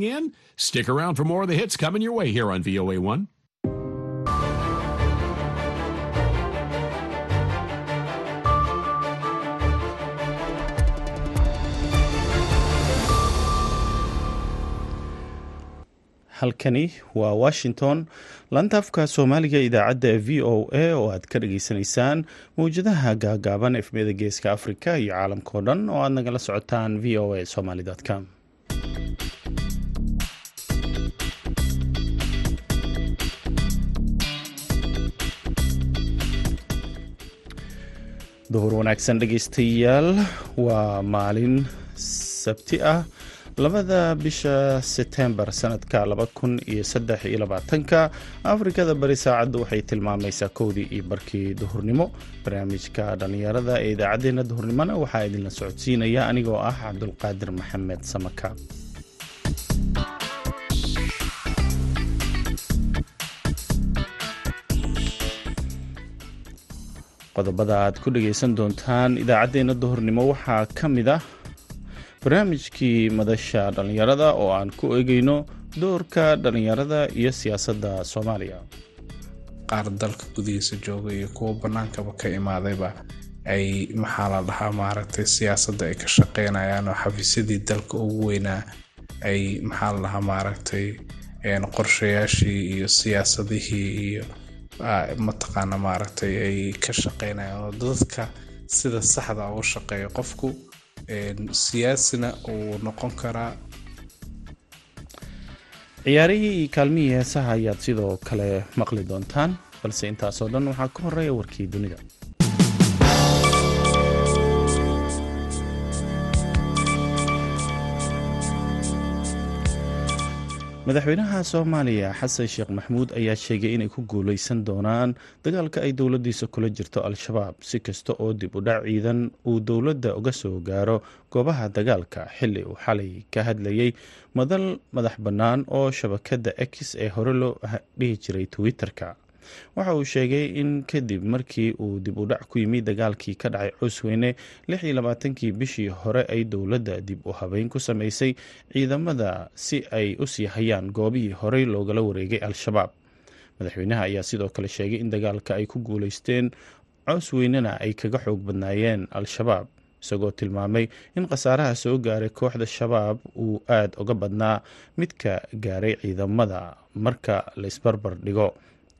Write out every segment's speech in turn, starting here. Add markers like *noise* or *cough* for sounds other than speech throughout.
in. Stick around for more of the hits coming your way here on VOA1. halkani waa washington laanta afka soomaaliga idaacadda v o a oo aad ka dhageysanaysaan mawjadaha gaagaaban efmiyada geeska afrika iyo caalamkao dhan oo aad nagala socotaan v o a somaly com duhur wanaagsan dhegeystayaal waa maalin sabti ah labada bisha setembar sanadka laba kun iyo saddex iyo labaatanka. Afrikada bari saacaddu waxay tilmaamaysaa kowdii iyo barkii duhurnimo. Barnaamijka dhallinyarada ee idaacaddeenna duhurnimona waxaa idinla socodsiinaya anigoo ah cabdulqaadir maxamed samaka qodobada aad ku dhageysan doontaan idaacaddeenna duhurnimo waxaa ka mid ah barnaamijkii madasha dhallinyarada oo aan ku eegeyno doorka dhallinyarada iyo siyaasadda soomaaliya. Qaar dalka gudihiisa jooga iyo kuwa bannaankaba ka imaadayba ay maxaa la dhahaa maaragtay siyaasadda ay ka shaqeynayaan oo xafiisyadii dalka ugu weynaa ay maxaa la dhahaa maaragtay qorshayaashii iyo siyaasadihii iyo mataqaana maaragtay ay ka shaqeynayaan oo dadka sida saxda ugu shaqeeya qofku siyaasina uu noqon karaa. Ciyaarihii iyo kaalmihii heesaha ayaad sidoo kale maqli doontaan balse intaasoo dhan waxaa ka horreeya warkii dunida madaxweynaha soomaaliya xasan sheekh maxamuud ayaa sheegay inay ku guuleysan doonaan dagaalka ay dowladiisa kula jirto al-shabaab si kasta oo dib u dhac ciidan uu dowladda uga soo gaaro goobaha dagaalka xili uu xalay ka hadlayay madal madax bannaan oo shabakadda x ee hore loo dhihi jiray twitter-ka waxa uu sheegay in kadib markii uu dib u dhac ku yimid dagaalkii ka dhacay cusweyne labaatankii bishii hore ay dowladda dib u habeyn ku sameysay ciidamada si ay u sii hayaan goobihii horey loogala wareegay al-shabaab. Madaxweynaha ayaa sidoo kale sheegay in dagaalka ay ku guuleysteen cosweynena ay kaga xoog badnaayeen al-shabaab isagoo tilmaamay in khasaaraha soo gaaray kooxda shabaab uu aada uga badnaa midka gaaray ciidamada marka laysbarbar dhigo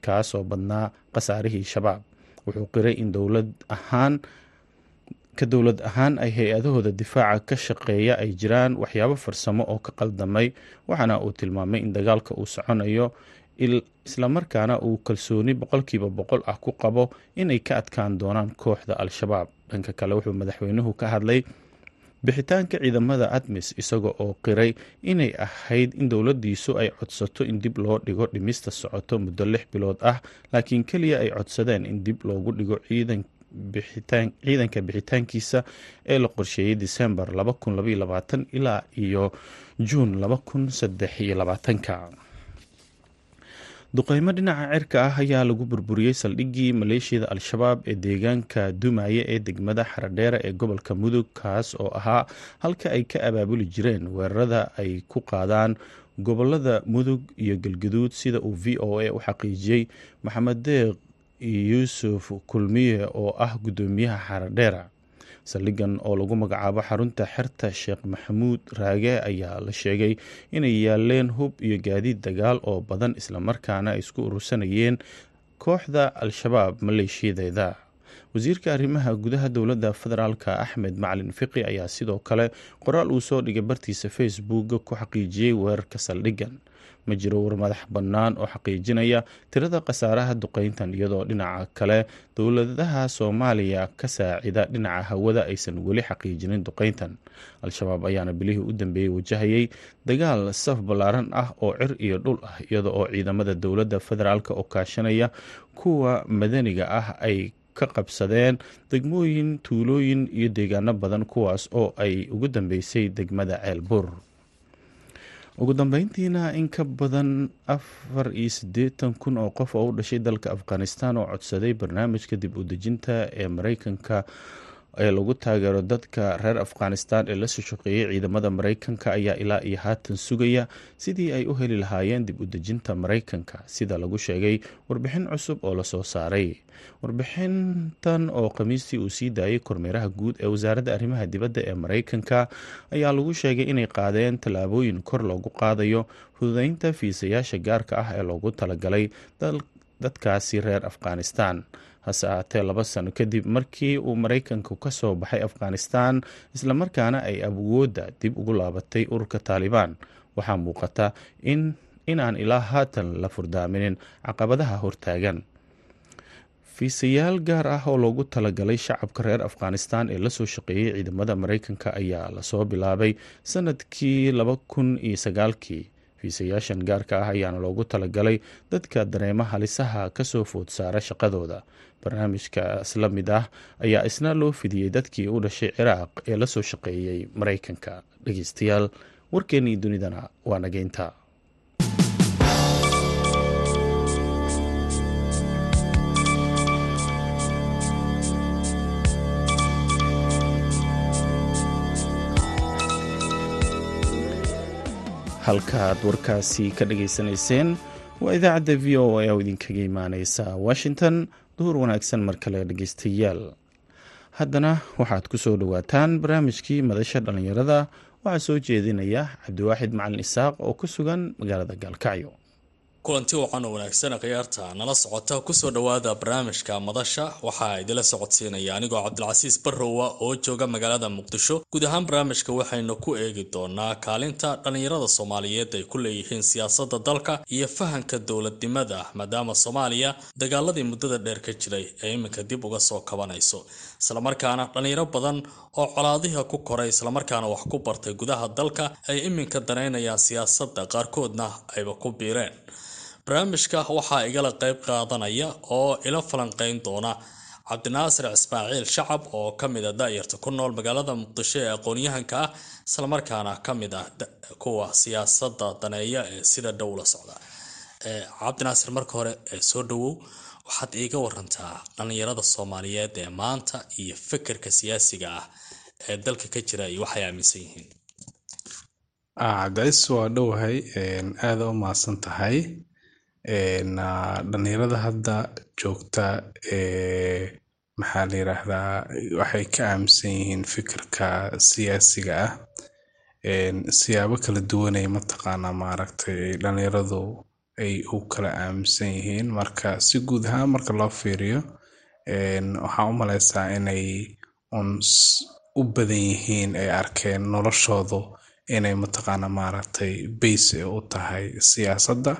kaasoo badnaa khasaarihii shabaab. Wuxuu qiray in dowlad ahaan ka dowlad ahaan ay hay'adahooda difaaca ka shaqeeya ay jiraan waxyaabo farsamo oo ka qaldamay waxaana uu tilmaamay in dagaalka uu soconayo islamarkaana uu kalsooni boqolkiiba boqol ah ku qabo inay ka adkaan doonaan kooxda al-shabaab. Dhanka kale wuxuu madaxweynuhu ka hadlay bixitaanka ciidamada admis isaga oo qiray inay ahayd in dowladiisu ay codsato in dib loo dhigo dhimista socoto muddo lix bilood ah laakiin keliya ay codsadeen in dib loogu dhigo ciidanka bixitaankiisa ee la qorsheeyey disembar ilaa iyo juun ka duqeymo dhinaca cirka ah ayaa lagu burburiyey saldhiggii maleeshiyada al-shabaab ee deegaanka dumaye ee degmada xaradheere ee gobolka mudug kaas oo ahaa halka ay ka abaabuli jireen weerarada ay ku qaadaan gobollada mudug iyo galgaduud sida uu v o a u xaqiijiyey. Maxamed deeq yuusuf kulmiye oo ah guddoomiyaha xaradheera saldhigan oo lagu magacaabo xarunta xerta sheekh maxamuud raage ayaa la sheegay inay yaaleen hub iyo gaadiid dagaal oo badan islamarkaana ay isku urursanayeen kooxda al-shabaab maleeshiyadeeda. Wasiirka arrimaha gudaha dowladda federaalka axmed macalin fiqi ayaa sidoo kale qoraal uu soo dhigay bartiisa facebook ku xaqiijiyey weerarka saldhigan ma jiro war madax bannaan oo xaqiijinaya tirada khasaaraha duqeyntan iyadoo dhinaca kale dowladaha soomaaliya ka saacida dhinaca hawada aysan weli xaqiijinin duqeyntan. Al-shabaab ayaana bilihii u dambeeyey wajahayay dagaal saf ballaaran ah oo cir iyo dhul ah iyada oo ciidamada dowladda federaalk oo kaashanaya kuwa madaniga ah ay ka qabsadeen degmooyin tuulooyin iyo deegaano badan kuwaas oo ay ugu dambeysay degmada ceelbuur ugu dambeyntiina in ka badan afar iyo siddeetan kun oo qof oo u dhashay dalka afghanistan oo codsaday barnaamijka dib u dejinta ee mareykanka ee lagu taageero dadka reer afghanistan ee la soo shaqeeyey ciidamada mareykanka ayaa ilaa iyo haatan sugaya sidii ay u heli lahaayeen dib u dejinta mareykanka sida lagu sheegay warbixin cusub oo la soo saaray. Warbixintan oo khamiistii uu sii daayay kormeeraha guud ee wasaaradda arrimaha dibadda ee mareykanka ayaa lagu sheegay inay qaadeen tallaabooyin kor loogu qaadayo fududeynta fiisayaasha gaarka ah ee loogu talagalay dadkaasi reer afghanistan hase ahaatee laba sano kadib markii uu mareykanku ka soo baxay afghanistan islamarkaana ay awoodda dib ugu laabatay ururka taalibaan waxaa muuqata in inaan ilaa haatan la furdaaminin caqabadaha hortaagan. Fiisayaal gaar ah oo loogu talagalay shacabka reer afghanistan ee la soo shaqeeyey ciidamada mareykanka ayaa la soo bilaabay sannadkii laba kun iyo sagaalkii fiisayaashan gaarka ah ayaana loogu talagalay dadka dareema halisaha ka soo food saara shaqadooda. Barnaamijkaas la mid ah ayaa isna loo fidiyey dadkii u dhashay ciraaq ee la soo shaqeeyey mareykanka dhegeystayaal warkeennii dunidana waa nageynta halkaaad warkaasi ka dhageysanayseen waa idaacadda v o a oo idinkaga imaaneysa washington duhur wanaagsan mar kale dhegeystayaal haddana waxaad ku soo dhowaataan barnaamijkii madasha dhallinyarada waxaa soo jeedinaya cabdiwaaxid macalin isaaq oo ku sugan magaalada gaalkacyo kulanti wacan oo wanaagsan khiyaarta nala socota ku soo dhowaada barnaamijka madasha. Waxaa idila socodsiinaya anigoo cabdilcasiis barrowa oo jooga magaalada muqdisho. Guud ahaan barnaamijka waxaynu ku eegi doonaa kaalinta dhallinyarada soomaaliyeed ay ku leeyihiin siyaasada dalka iyo fahanka dowladnimada maadaama soomaaliya dagaaladii muddada dheer ka jiray ee iminka dib uga soo kabanayso. Islamarkaana dhallinyaro badan oo colaadiha ku koray islamarkaana wax ku bartay gudaha dalka ay iminka danaynayaan siyaasada qaarkoodna ayba ku biireen barnaamijka waxaa igala qayb qaadanaya oo ila falanqeyn doona cabdinaasir ismaaciil shacab oo ka mid a da-yarta ku nool magaalada muqdisho ee aqoon-yahanka ah islamarkaana ka mid ah kuwa siyaasada daneeya ee sida dhow la socda. Cabdinaasir marka hore soo dhawow waxaad iiga warantaa dhallinyarada soomaaliyeed ee maanta iyo fikirka siyaasiga ah ee dalka ka jira iyo waxay aaminsan yihiin. Cabdicais waa dhowahay aada u mahadsan tahay dhalinyarada hadda joogta maxaa la yiraahdaa waxay ka aaminsan yihiin fikirka siyaasiga ah. Siyaabo kala duwanay mataqaanaa maaragtay dhalinyaradu ay u kala aaminsan yihiin. Marka si guud ahaan marka loo fiiriyo waxaa u maleysaa inay un u badan yihiin ay arkeen noloshoodu inay mataqaanaa maaragtay base u tahay siyaasadda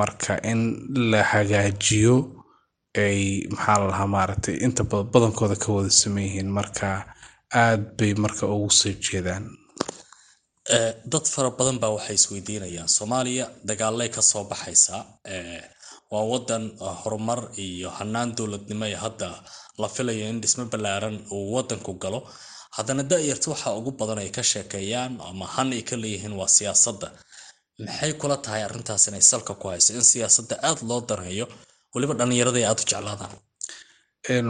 marka in la hagaajiyo ay maxaa la lahaa maaragtay inta badankooda ka wada saman yihiin marka aad bay marka ugu soo jeedaan. Dad fara badan baa waxay isweydiinayaan. Soomaaliya dagaalay ka soo baxaysaa waa wadan horumar iyo hanaan dowladnimo ee hadda la filayo in dhismo ballaaran uu wadanku galo. Haddana da-yarta waxa ugu badan ay ka sheekeeyaan ama han ay ka leeyihiin waa siyaasadda maxay kula tahay arrintaas inay salka ku hayso? In siyaasadda aada loo daneeyo weliba dhallinyarada ay aada u jeclaadaan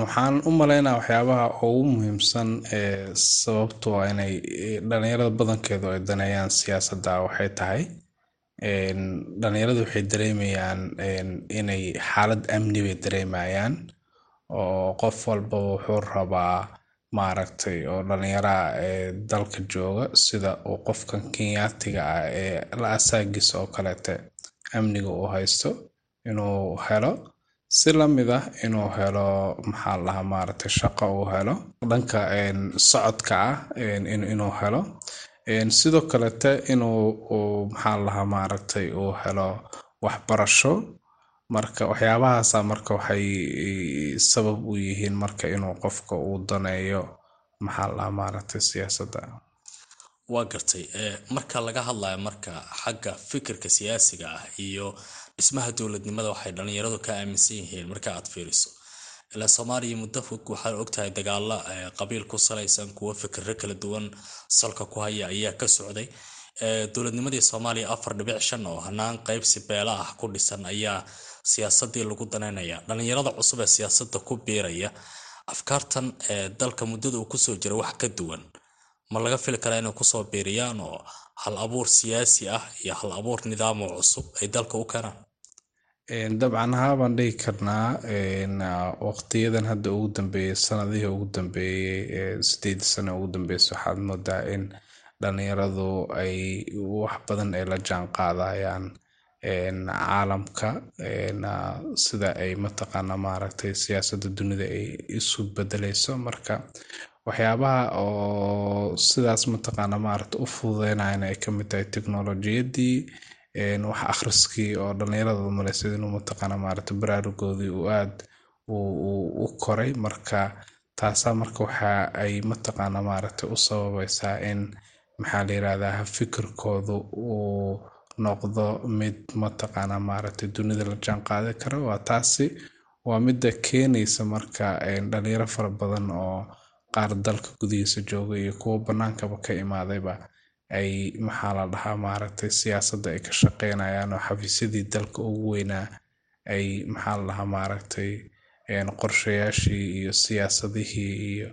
waxaan u maleynaa waxyaabaha ugu muhiimsan ee sababto a inay dhalinyarada badankeedu ay daneeyaan siyaasadda waxay tahay dhalinyaradu waxay dareemayaan inay xaalad amni bay dareemayaan oo qof walba wuxuu rabaa maaragtay oo dhalinyaraha ee dalka jooga sida uu qofkan kenyaatiga ah ee la asaagiisa oo kaleete amniga uu haysto inuu helo. Si la mid ah inuu helo maxaa lahaa maaragtay shaqo uu helo dhanka socodka ah inuu helo. Sidoo kalete inuu maxaa lahaa maaragtay uu helo waxbarasho marka waxyaabahaasa marka waxay sabab u yihiin marka inuu qofka uu daneeyo maxaa lahaa maaragtay siyaasadda? Waa gartay marka laga hadlayo marka xagga fikirka siyaasiga ah iyo dhismaha dowladnimada waxay dhalinyaradu ka aaminsan yihiin marka aad fiiriso. Ilaa soomaaliya muddo fog waxaad ogtahay dagaalo qabiil ku salaysan kuwo fikiro kala duwan salka ku haya ayaa ka socday. Dowladnimadii soomaaliya afar dhibic shan oo hanaan qaybsi beela ah ku dhisan ayaa siyaasadii lagu daneynaya dhalinyarada cusub ee siyaasada ku biiraya afkaartan ee dalka muddada uu ku soo jira wax ka duwan. Ma laga fili karaa inay ku soo biiriyaan oo hal abuur siyaasi ah iyo hal abuur nidaam oo cusub ay dalka u keenaan dabcan haabaan dhihi karnaa waqtiyadan hadda ugu dambeeyey sanadihii ugu dambeeyey sideed sano ugu dambeysa waxaad moodaa in dhalinyaradu ay wax badan ay la jaan qaadayaan caalamka sida ay mataqaana maaragtay siyaasada dunida ay isu bedeleyso marka waxyaabaha oo sidaas mataqaana maaragta u fududeynayana ay ka mid tahay technolojiyadii wax akhriskii oo dhalinyarada umaleysa inuu mataqaana maaragta baraarugoodii uu aad u koray. Marka taasaa marka waxa ay mataqaana maaragta u sababaysaa in maxaa la yirahdaa fikirkoodu uu noqdo mid mataqaana maaragtay dunida la jaan qaadi karo. Waa taasi waa midda keenaysa marka dhalinyaro fara badan oo qaar dalka gudihiisa jooga iyo kuwo banaankaba ka imaadayba ay maxaa la dhahaa maaragtay siyaasadda ay ka shaqeynayaan oo xafiisyadii dalka ugu weynaa ay maxaa la dhahaa maaragtay qorshayaashii iyo siyaasadihii iyo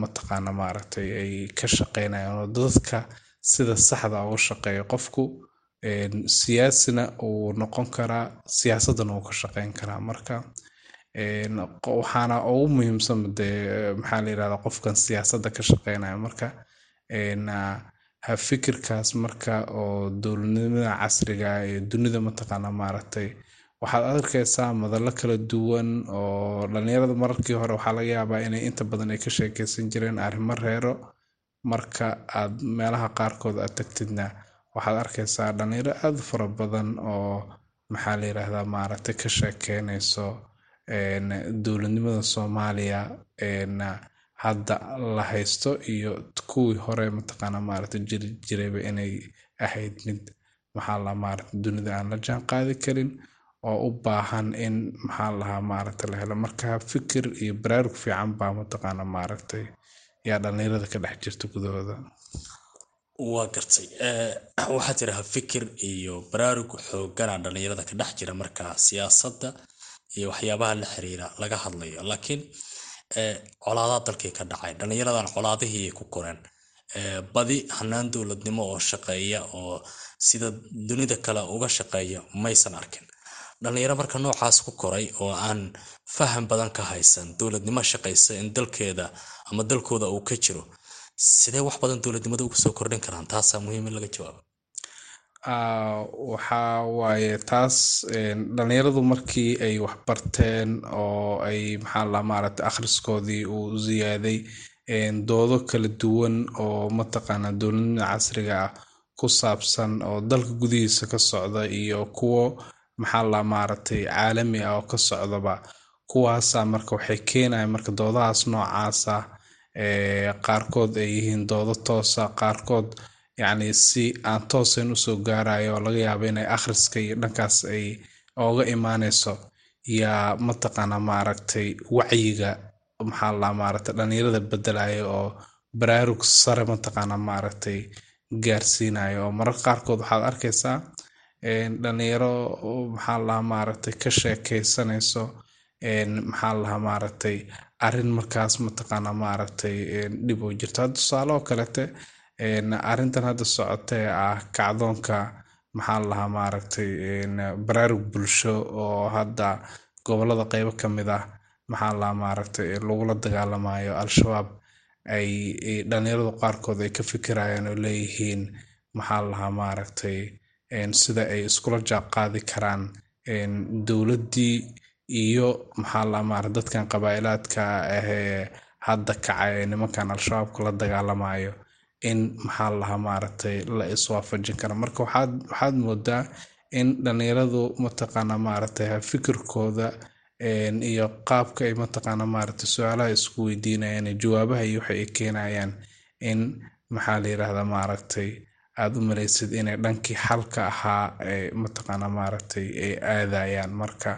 mataqaana maaragtay ay ka shaqeynayaan oo dadka sida saxda uga shaqeeya qofku siyaasina uu noqon karaa siyaasadana uu ka shaqeyn karaa. Marka waxaana ugu muhiimsan dee maxaa la yirahdaa qofkan siyaasadda ka shaqeynaya. Marka ha fikirkaas marka oo dowladnimada casriga ee dunida mataqaana maaragtay waxaad arkaysaa madallo kala duwan oo dhalinyarada mararkii hore waxaa laga yaabaa inay inta badan ay ka sheekeysan jireen arrimo reero. Marka aad meelaha qaarkood aad tagtidna waxaad arkaysaa dhalinyaro aad fara badan oo maxaa la yiraahdaa maaragtay ka sheekeynayso dowladnimada soomaaliya hadda la haysto iyo kuwii hore mataqaana maaragta jiri jirayba inay ahayd mid maxaa maaragta dunida aan la jaan qaadi karin oo u baahan in maxaa lahaa maaragta la helo marka fikir iyo baraarug fiican baa mataqaana maaragtay yaa dhalinyarada ka dhex jirta gudahooda waa gartay waxaa tiraha fikir iyo baraarug xoogana dhalinyarada ka dhex jira marka siyaasadda iyo waxyaabaha la xiriira laga hadlayo. Laakiin colaadaha dalkii ka dhacay dhalinyaradan colaadihii ku koreen badi hanaan dowladnimo oo shaqeeya oo sida dunida kale uga shaqeeya maysan arkin. Dhalinyaro marka noocaas ku koray oo aan faham badan ka haysan dowladnimo shaqaysa in dalkeeda ama dalkooda uu ka jiro sidee wax badan dowladnimada ugu soo kordhin karaan? Taasaa muhiim in laga jawaabo. Waxaa waaye taas dhalinyaradu markii ay wax barteen oo ay maxaa la maaragtay akhriskoodii uu ziyaaday doodo kala duwan oo mataqaana dowladnimada casriga ah ku saabsan oo dalka gudihiisa ka socda iyo kuwo maxaa la maaragtay caalami ah oo ka socdaba. Kuwaasa marka waxay keenayan marka doodahaas noocaasa qaarkood ay yihiin doodo toosa qaarkood yacni si aan toosayn u soo gaarayo oo laga yaabo inay akhriska iyo dhankaas ay ooga imaaneyso yaa mataqaana maaragtay wacyiga maxaa la maaragtay dhalinyarada bedelaya oo baraarug sare mataqaana maaragtay gaarsiinayo oo mararka qaarkood waxaad arkaysaa dhalinyaro maxaa lahaa maaragtay ka sheekeysanayso maxaa lahaa maaragtay arrin markaas mataqaana maaragtay dhib oo jirto hadda tusaale oo kalete arrintan hadda socotee ah kacdoonka maxaa lahaa maaragtay baraarug bulsho oo hadda gobollada qeybo ka mid ah maxaa lahaa maaragtay lagula dagaalamayo al-shabaab ay dhalinyaradu qaarkood ay ka fikirayaan oo leeyihiin maxaa lahaa maaragtay sida ay iskula jaaqaadi karaan dowladdii iyo maxaa maaragtay dadkan qabaa'ilaadka ahee hadda kacay nimankan al-shabaabka la dagaalamayo in maxaa lahaa maaragtay la iswaafajin kara marka waxaad waxaad moodaa in dhalinyaradu mataqaana maaragtay fikirkooda iyo qaabka ay mataqaana maaragtay su'aalaha isku weydiinayaan jawaabaha iyo waxa ay keenayaan in maxaa la yirahdaa maaragtay aad u malaysid inay dhankii xalka ahaa mataqaana maaragtay ay aadayaan. Marka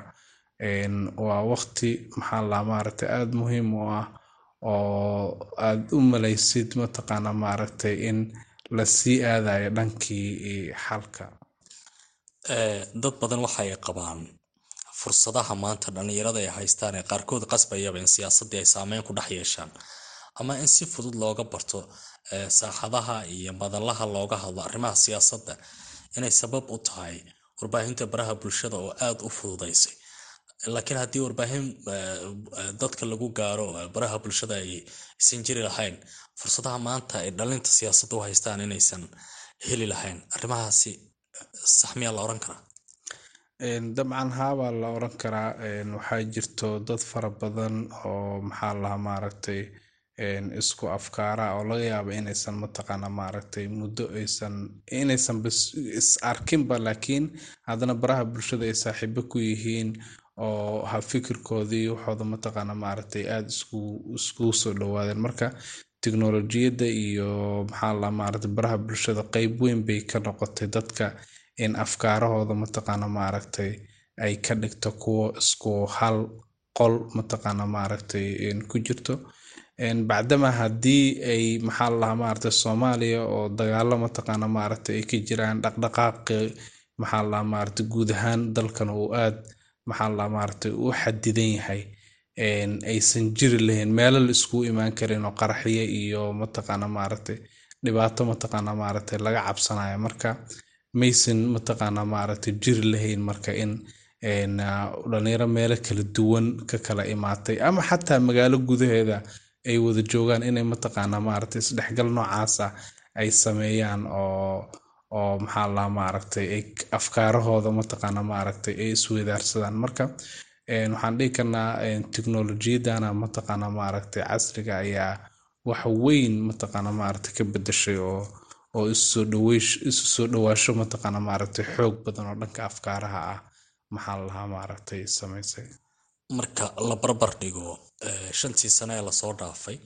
waa waqti maxaa la maaragtay aada muhiim u ah oo aad u malaysid mataqaana maaragtay in la sii aadayo dhankii xalka. Dad badan waxay qabaan fursadaha maanta dhallinyarada ay haystaan ee qaarkood qasbayaba in siyaasaddii ay saameyn ku dhex yeeshaan. Ama in si fudud looga barto saaxadaha iyo madalaha looga hadlo arrimaha siyaasadda inay sabab u tahay warbaahinta baraha bulshada oo aada u fududaysay laakiin haddii warbaahin dadka lagu gaaro baraha bulshada aysan jiri lahayn fursadaha maanta ay dhalinta siyaasadda u haystaan inaysan heli lahayn arrimahaasi sax miyaa la oran karaa? Dabcan haabaa la oran karaa. Waxaa jirto dad fara badan oo maxaa lahaa maaragtay isku afkaara oo laga yaaba inaysan mataqaana maaragtay muddo aysan inaysan is arkinba laakiin haddana baraha bulshada ay saaxiibo ku yihiin oo ha fikirkoodii waxooda mataqaana maaragtay aada iskugu soo dhawaadeen marka teknolojiyadda iyo maxaa la maaragtay baraha bulshada qeyb weyn bay ka noqotay dadka in afkaarahooda mataqaana maaragtay ay ka dhigto kuwo isku hal qol mataqaana maaragtay ku jirto. Bacdama haddii ay maxaa lalahaa maaragtay soomaaliya oo dagaalo mataqaana maaragtay ay ka jiraan dhaqdhaqaaqi maxaa lalahaa maaragtay guud ahaan dalkan uu aad maxaa lalahaa maaragtay u xadidan yahay aysan jiri lahayn meelo la iskugu imaan karin oo qaraxyo iyo mataqaana maaragtay dhibaato mataqaana maaragtay laga cabsanayo marka maysan mataqaana maaragtay jiri lahayn marka in dhalinyaro meelo kala duwan ka kala imaatay ama xataa magaalo gudaheeda ay wada joogaan inay mataqaana maaragtay isdhexgal noocaasa ay sameeyaan oo oo maxaa laa maaragtay ay afkaarahooda mataqaana maaragtay ay isweydaarsadaan marka waxaan dhihi karnaa teknolojiyadana mataqaana maaragtay casriga ayaa wax weyn mataqaana maaragtay ka bedeshay oo oo isu soo dhawaasho mataqaana maaragtay xoog badan oo dhanka afkaaraha ah maxaa lahaa maaragtay samaysay. Marka la barbar dhigo shantii sane ee la soo dhaafay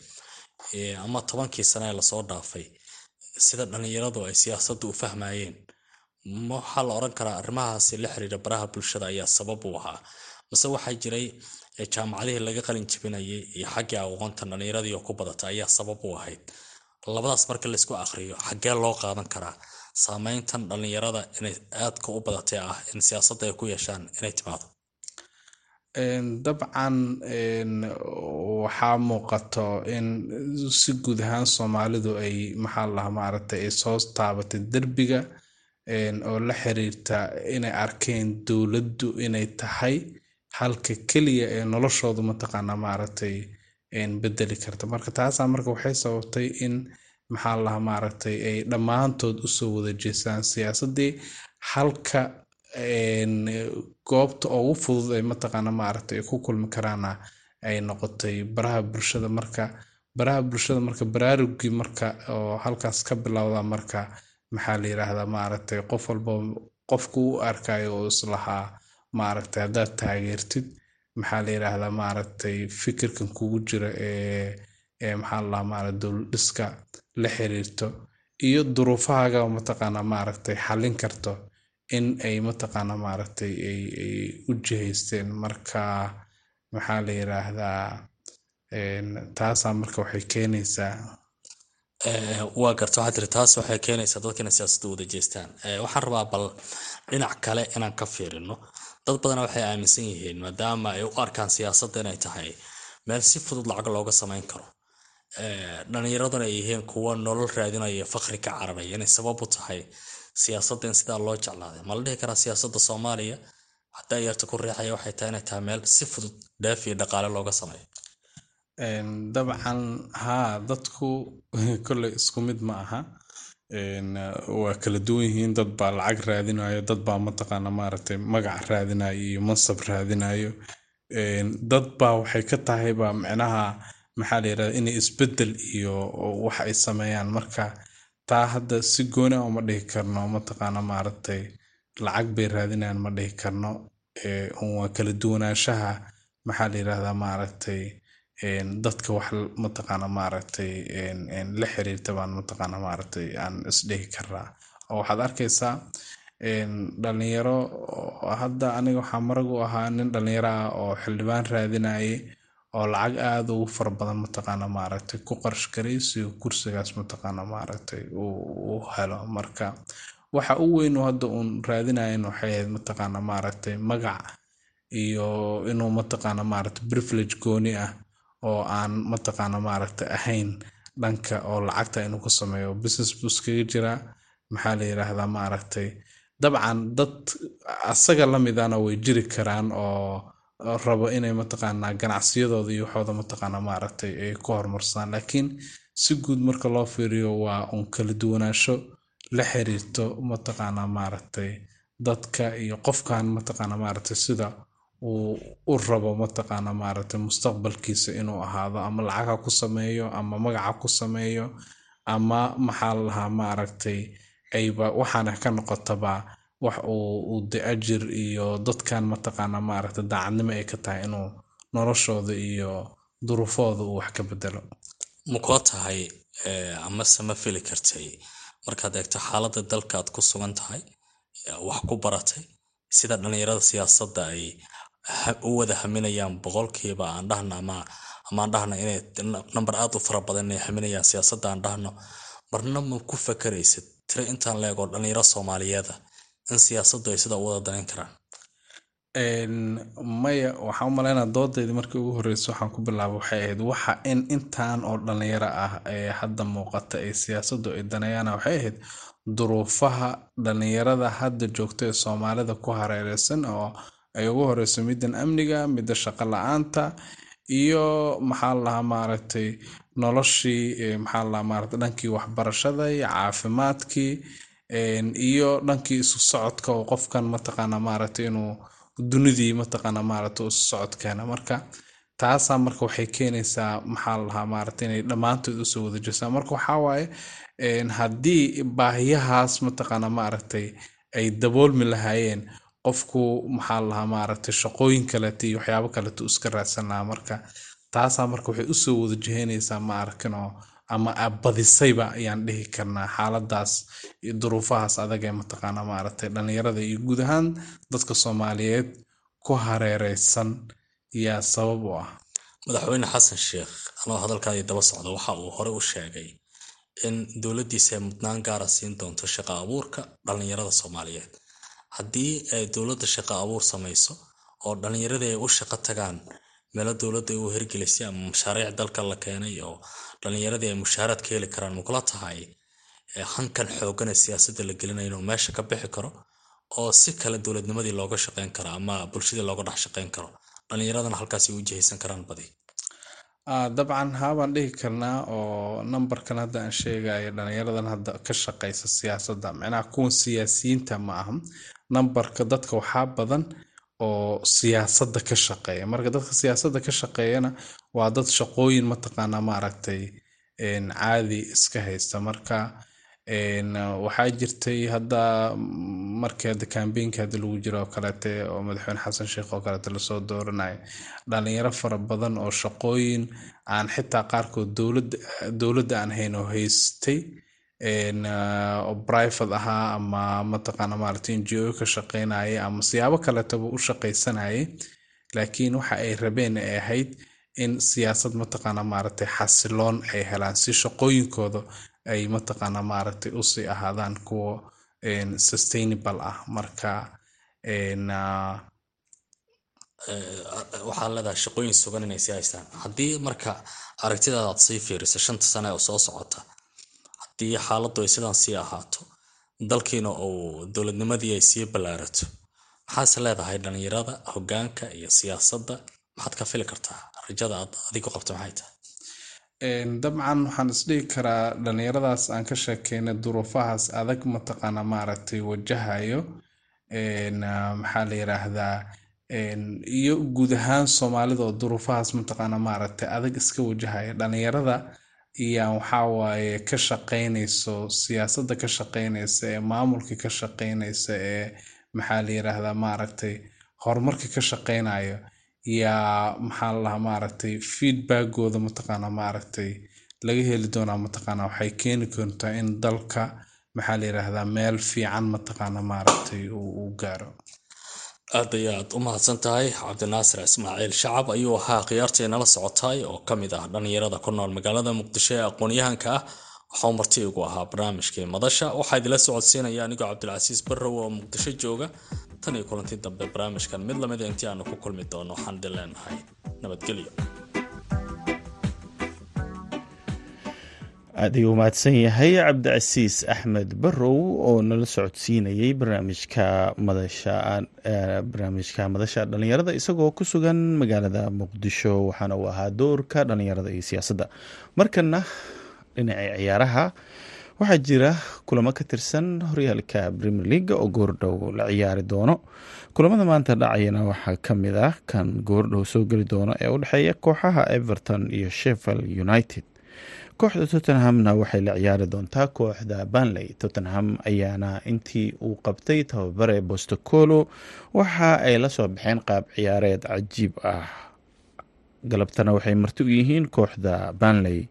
ama tobankii sane ee la soo dhaafay sida dhalinyaradu ay siyaasadda u fahmayeen ma waxaa la oran karaa arrimahaasi la xiriira baraha bulshada ayaa sabab u ahaa. Mase waxaa jiray jaamacadihii laga qalin jebinayay iyo xaggii aqoonta dhalinyaradii oo ku badata ayaa sabab u ahayd. Labadaas marka laysku aqriyo xaggee loo qaadan karaa? Saameyntan dhalinyarada inay aadka u badatay ah in siyaasadda ay ku yeeshaan inay timaado dabcan waxaa muuqato in si guud ahaan soomaalidu ay maxaa maaragtay ay soo taabatay derbiga oo la xiriirta inay arkeen dowladdu inay tahay halka keliya ee noloshoodu mataqaana maaragtay bedeli karta. Marka taasaa marka waxay sababtay in maxaa maaragtay ay dhammaantood u soo wada jeestaan siyaasaddii halka goobta ugu fudud ay mataqaana maaragtay ay ku kulmi karaana ay noqotay baraha bulshada marka baraha bulshada marka baraarugii marka oo halkaas ka bilowda marka maxaa la yiraahdaa maaragtay qof walba qofku u arkayo oo islahaa maaragtay haddaad taageertid maxaa la yiraahdaa maaragtay fikirkan kugu jira ee ee maxaa la maaragtay dowlad dhiska la xiriirto iyo duruufahaaga mataqaana maaragtay xallin karto in ay mataqaana maaragtay ay u jihaysteen marka maxaa la yiraahdaa taasaa marka waxay keenaysaa? Waa garta waxaa tiri taas waxay keenaysaa dadka inay siyaasadda wada jeestaan. Waxaan rabaa bal dhinac kale inaan ka fiirino. Dad badana waxay aaminsan yihiin maadaama ay u arkaan siyaasadda inay tahay meel si fudud lacag looga samayn karo. Dhalinyaraduna ay yihiin kuwa nolol raadinaya fakri ka cararaya inay sabab u tahay siyaasadda in sidaa loo jeclaaday. Ma la dhihi karaa siyaasadda soomaaliya? Haddaa yarta ku riixaya waxay tahay inay tahay meel si fudud dheef iyo dhaqaale looga sameeyo. Dabcan haa dadku *laughs* kolley isku mid ma aha. Waa kala duwan yihiin dad baa lacag raadinayo dad baa mataqaana maaragtay magac raadinayo iyo mansab raadinayo dad baa waxay ka tahay baa micnaha maxaa la yirahda inay isbeddel iyo wax ay sameeyaan. Marka taa hadda si gooni a uma dhihi karno mataqaana maaragtay lacag bay raadinayaan ma dhihi karno waa kala duwanaanshaha maxaa la yirahdaa maaragtay dadka wax mataqaana maaragtay la xiriirta baan mataqaana maaragtay aan isdhihi karaa oo waxaad arkaysaa dhalinyaro hadda aniga waxaa marag u ahaa nin dhalinyaro ah oo xildhibaan raadinayay oo lacag aada ugu fara badan mataqaana maaragtay ku qarash si kursigaas mataqaana maaragtay u helo. Marka waxa u weyn hadda uun raadinayan waxay ahayd mataqaana maaragtay magac iyo inuu mataqaana maaragta privilege gooni ah oo aan mataqaana maaragta ahayn dhanka oo lacagta inuu ku sameeyo. Business buu iskaga jiraa maxaa la yiraahdaa maaragtay dabcan dad asaga lamidana way jiri karaan oo rabo inay mataqaanaa ganacsiyadooda iyo waxooda mataqaana maaragtay ay ku horumarsadaan laakiin si guud marka loo fiiriyo waa un kala duwanaansho la xiriirto mataqaana maaragtay dadka iyo qofkan mataqaana maaragtay sida uu u rabo mataqaana maaragtay mustaqbalkiisa inuu ahaado ama lacagha ku sameeyo ama magaca ku sameeyo ama maxaa la lahaa maaragtay ayba waxaana ka noqotaba wax uu de iyo dadkan mataqaana maaragtay daacadnimo ay ka tahay inuu noloshooda iyo duruufooda uu wax ka bedelo ma kula tahay amase ma fili kartay? Markaad eegto xaaladda dalkaad ku sugan tahay wax ku baratay sida dhallinyarada siyaasadda ay u wada haminayaan boqolkiiba aan dhahno ama amaan dhahno inay namber aad u fara badan inay haminayaan siyaasadda aan dhahno marna ma ku fakaraysid? Tiro intaan leegoo dhallinyaro soomaaliyeeda in siyaasaddu ay sidaa u wada danayn karaan maya waxaan u malaynaa doodaydii markii ugu horreysa waxaan ku bilaaba waxay ahayd waxa in intaan oo dhallinyaro ah ee hadda muuqata ee siyaasaddu ay daneeyaana waxay ahayd duruufaha dhallinyarada hadda joogta ee soomaalida ku hareereysan oo ay ugu horeyso middan amniga midda shaqo la'aanta iyo maxaa lahaa maaragtay noloshii maxaa lahaa maaragtay dhankii waxbarashada iyo caafimaadkii iyo dhankii isu socodka oo qofkan mataqaana maaragtay inuu dunidii mataqaana maaragtay isu socodkeena marka taasaa marka waxay keenaysaa maxaa lahaa maaragtay inay dhammaantood u soo wada jeestaan marka waxaa waaye haddii baahiyahaas mataqaana maaragtay ay daboolmi lahaayeen qofku maxaa lahaa maaragtay shaqooyin kaleta iyo waxyaabo kaleta iska raadsan lahaa marka taasaa marka waxay u soo wada jiheynaysaa ma arkinoo ama badisayba ayaan dhihi karnaa xaaladaas iyo duruufahaas adag ee mataqaana maaragtay dhallinyarada iyo guud ahaan dadka soomaaliyeed ku hareereysan yaa sabab u ah. Madaxweyne xasan sheekh anoo hadalkaadii daba socda waxa uu hore u sheegay in dowladdiisa ay mudnaan gaara siin doonto shaqo abuurka dhallinyarada soomaaliyeed. Haddii ay dowladda shaqo abuur samayso oo dhallinyaradii ay u shaqo tagaan meelo dowladda u hirgelisay ama mashaariic dalka la keenay oo dhallinyaradii ay mushaaraad ka heli karaan makula tahay hankan xoogan ee siyaasadda la gelinaya inuu meesha ka bixi karo oo si kale dowladnimadii looga shaqeyn karo ama bulshadii looga dhex shaqeyn karo. Dhallinyaradana halkaasi u jihaysan karaan badi. Dabcan haabaan dhihi karnaa oo nambarkan hadda aan sheegayo dhallinyaradan hadda ka shaqeysa siyaasadda micnaha kuwan siyaasiyiinta ma aha nambarka dadka waxaa badan oo siyaasadda ka shaqeeya. Marka dadka siyaasadda ka shaqeeyana waa dad shaqooyin mataqaana maaragtay caadi iska haysta. Marka waxaa jirtay hadda markii hadda kambeynka hadda lagu jiro oo kaleete oo madaxweyne xasan sheekh oo kaleete la soo dooranaya dhalinyaro fara badan oo shaqooyin aan xitaa qaarkood dowladda aan hayn oo haystay private ahaa ama mataqaana maaragtay n g o ka shaqeynaya ama siyaabo kaletaba u shaqaysanayay laakiin waxa ay rabeen ay ahayd in siyaasad mataqaana maaragtay xasiloon ay helaan si shaqooyinkooda ay mataqaana maaragtay u sii ahaadaan kuwo sustainable ah. Marka waxaa leedahay shaqooyin sugan inay sii haystaan. Haddii marka aragtidaada aad sii fiiriso shanta sane oo soo socota haddii xaaladdu ay sidaan sii ahaato dalkiina uu dowladnimadii ay sii ballaarato. Maxaase leedahay dhallinyarada hoggaanka iyo siyaasadda? Maxaad ka fili kartaa? Rajada aad adigu qabto maxay tahay? Dabcan waxaan isdhihi karaa dhallinyaradaas aan ka sheekeynay duruufahaas adag mataqaana maaragtay wajahayo. Maxaa la yiraahdaa? Iyo guud ahaan soomaalida oo duruufahaas mataqaana maaragtay adag iska wajahaya dhallinyarada iyaan waxaa waaye ka shaqeynayso siyaasadda ka shaqeynaysa ee maamulka ka shaqeynaysa ee maxaa la yiraahdaa maaragtay horumarka ka shaqeynayo yaa maxaa lalahaa maaragtay feedbackooda mataqaana maaragtay laga heli doonaa mataqaana waxay keeni kartaa in dalka maxaa la yiraahdaa meel fiican mataqaana maaragtay uu gaaro aad ay aad u mahadsan tahay. Cabdinaasir ismaaciil shacab ayuu ahaa khiyaartii nala socotay oo ka mid ah dhallinyarada ku nool magaalada muqdisho ee aqoon-yahanka. Ah waxau marti igu ahaa barnaamijkii madasha. Waxaa idila socodsiinaya anigoo cabdilcasiis barrow oo muqdisho jooga. Tan iyo kulanti dambe barnaamijkan mid lamida intii aanu ku kulmi doono waxaan idin leenahay nabadgelyo aad ayuu mahadsan yahay cabdicasiis axmed barrow oo nala socodsiinayay barnaamijka madasha barnaamijka madasha dhalinyarada isagoo ku sugan magaalada muqdisho waxaana uu ahaa doorka dhalinyarada iyo siyaasadda. Markana dhinaca ciyaaraha waxaa jira kulamo ka tirsan horyaalka premier leaga oo goordhow la ciyaari doono. Kulamada maanta dhacayana waxaa ka mid ah kan goordhow soo geli doono ee u dhexeeya kooxaha everton iyo sheffield united kooxda tottenhamna waxay la ciyaari doontaa kooxda banley tottenham ayaana intii uu qabtay tababare bostocolo waxa ay la soo baxeen qaab ciyaareed cajiib ah. Galabtana waxay marti u yihiin kooxda banley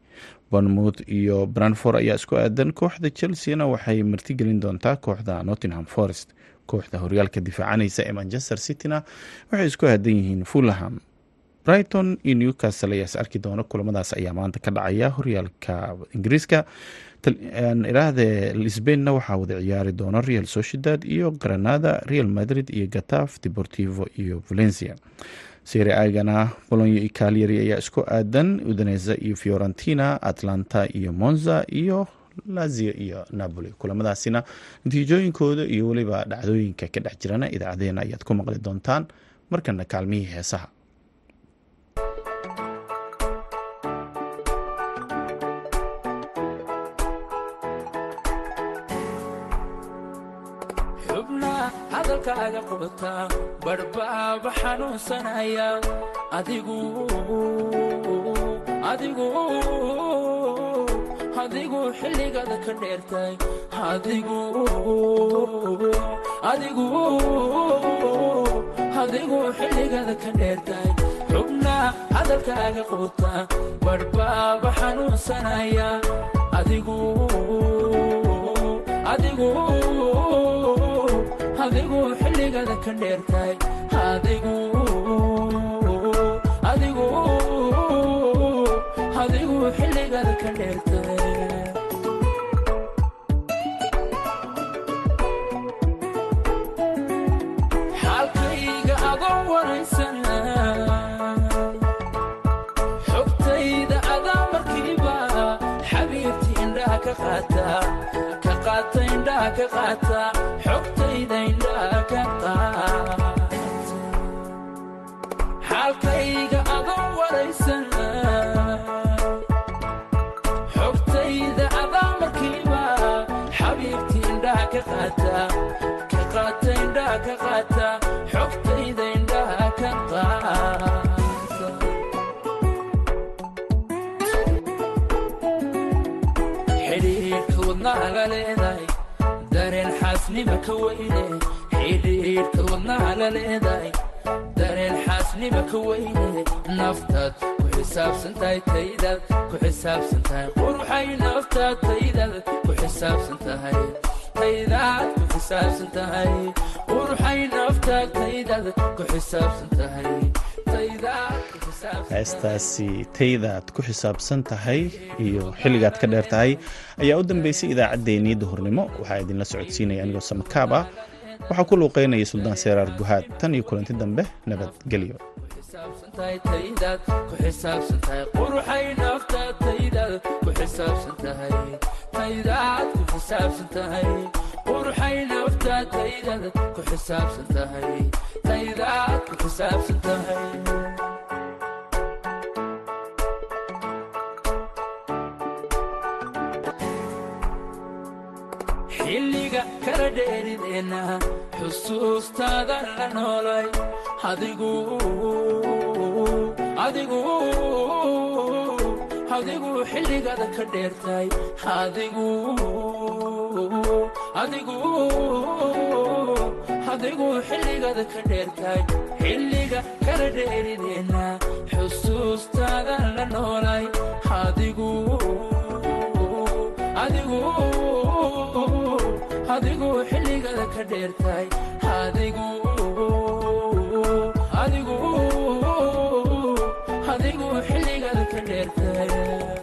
bournemouth iyo branford ayaa isku aadan. Kooxda chelseana waxay martigelin doontaa kooxda nottingham forest. Kooxda horyaalka difaacanaysa ee manchester cityna waxay isku aadan yihiin fulham brighton iyo newcastle ayaas arki doona kulamadaas ayaa maanta ka dhacaya. Horyaalka ingiriiska iraahde lisbainna waxaa wada ciyaari doona real sociedad iyo granada real madrid iyo gataf deportivo iyo valencia. Seri agana bolonyo iyo kalyari ayaa isku aadan. Udaneza iyo fiorentina atlanta iyo monza iyo lazio iyo napoli. Kulamadaasina natiijooyinkooda iyo weliba dhacdooyinka ka dhex jirana idaacadeena ayaad ku maqli doontaan markana kaalmihii heesaha hadalkaaga qubta barhbaaba xanuunsanaya adigu xilligaada ka dheertay. Adigu xilligaada ka dheertay. Xubna hadalkaaga qubta barhbaaba xanuunsanaya adigu adigu xilligaada ka dheertay adigu xilligaada ka dheertay xaalkayga adoo waraysan xogtayda adaa markiiba xabiibti indhaha ka qaata dareen xaasnima ka weyne xidhiidhka wadnahaga leedahay dareen xaasnima ka weyne naftaad ku xisaabsan tahay taydaad ku xisaabsan tahay quruxay naftaad taydaad ku xisaabsan tahay taydaad ku xisaabsan tahay quruxay naftaad taydaad ku xisaabsan heestaasi taydaad ku xisaabsan tahay iyo xilligaad ka dheer tahay ayaa u dambeysay idaacaddeenii duhurnimo. Waxaa idinla socodsiinaya anigoo samakaab ah waxaa ku luuqeynaya suldaan seeraar guhaad tan iyo kulanti dambe nabadgelyo quruxay naftaad taydaad ku xisaabsan tahay. Taydaad ku xisaabsan tahay. Xilliga kala dheerideenna xusuustaadan la noolay. Adigu adigu adigu xilligaada ka dheertay. Adigu adigu xilligaada ka dheertay xilliga kala dheerideenna xusuustaadan la noolay. Adigu xilligaada ka dheertay adigu xilligaada ka dheertay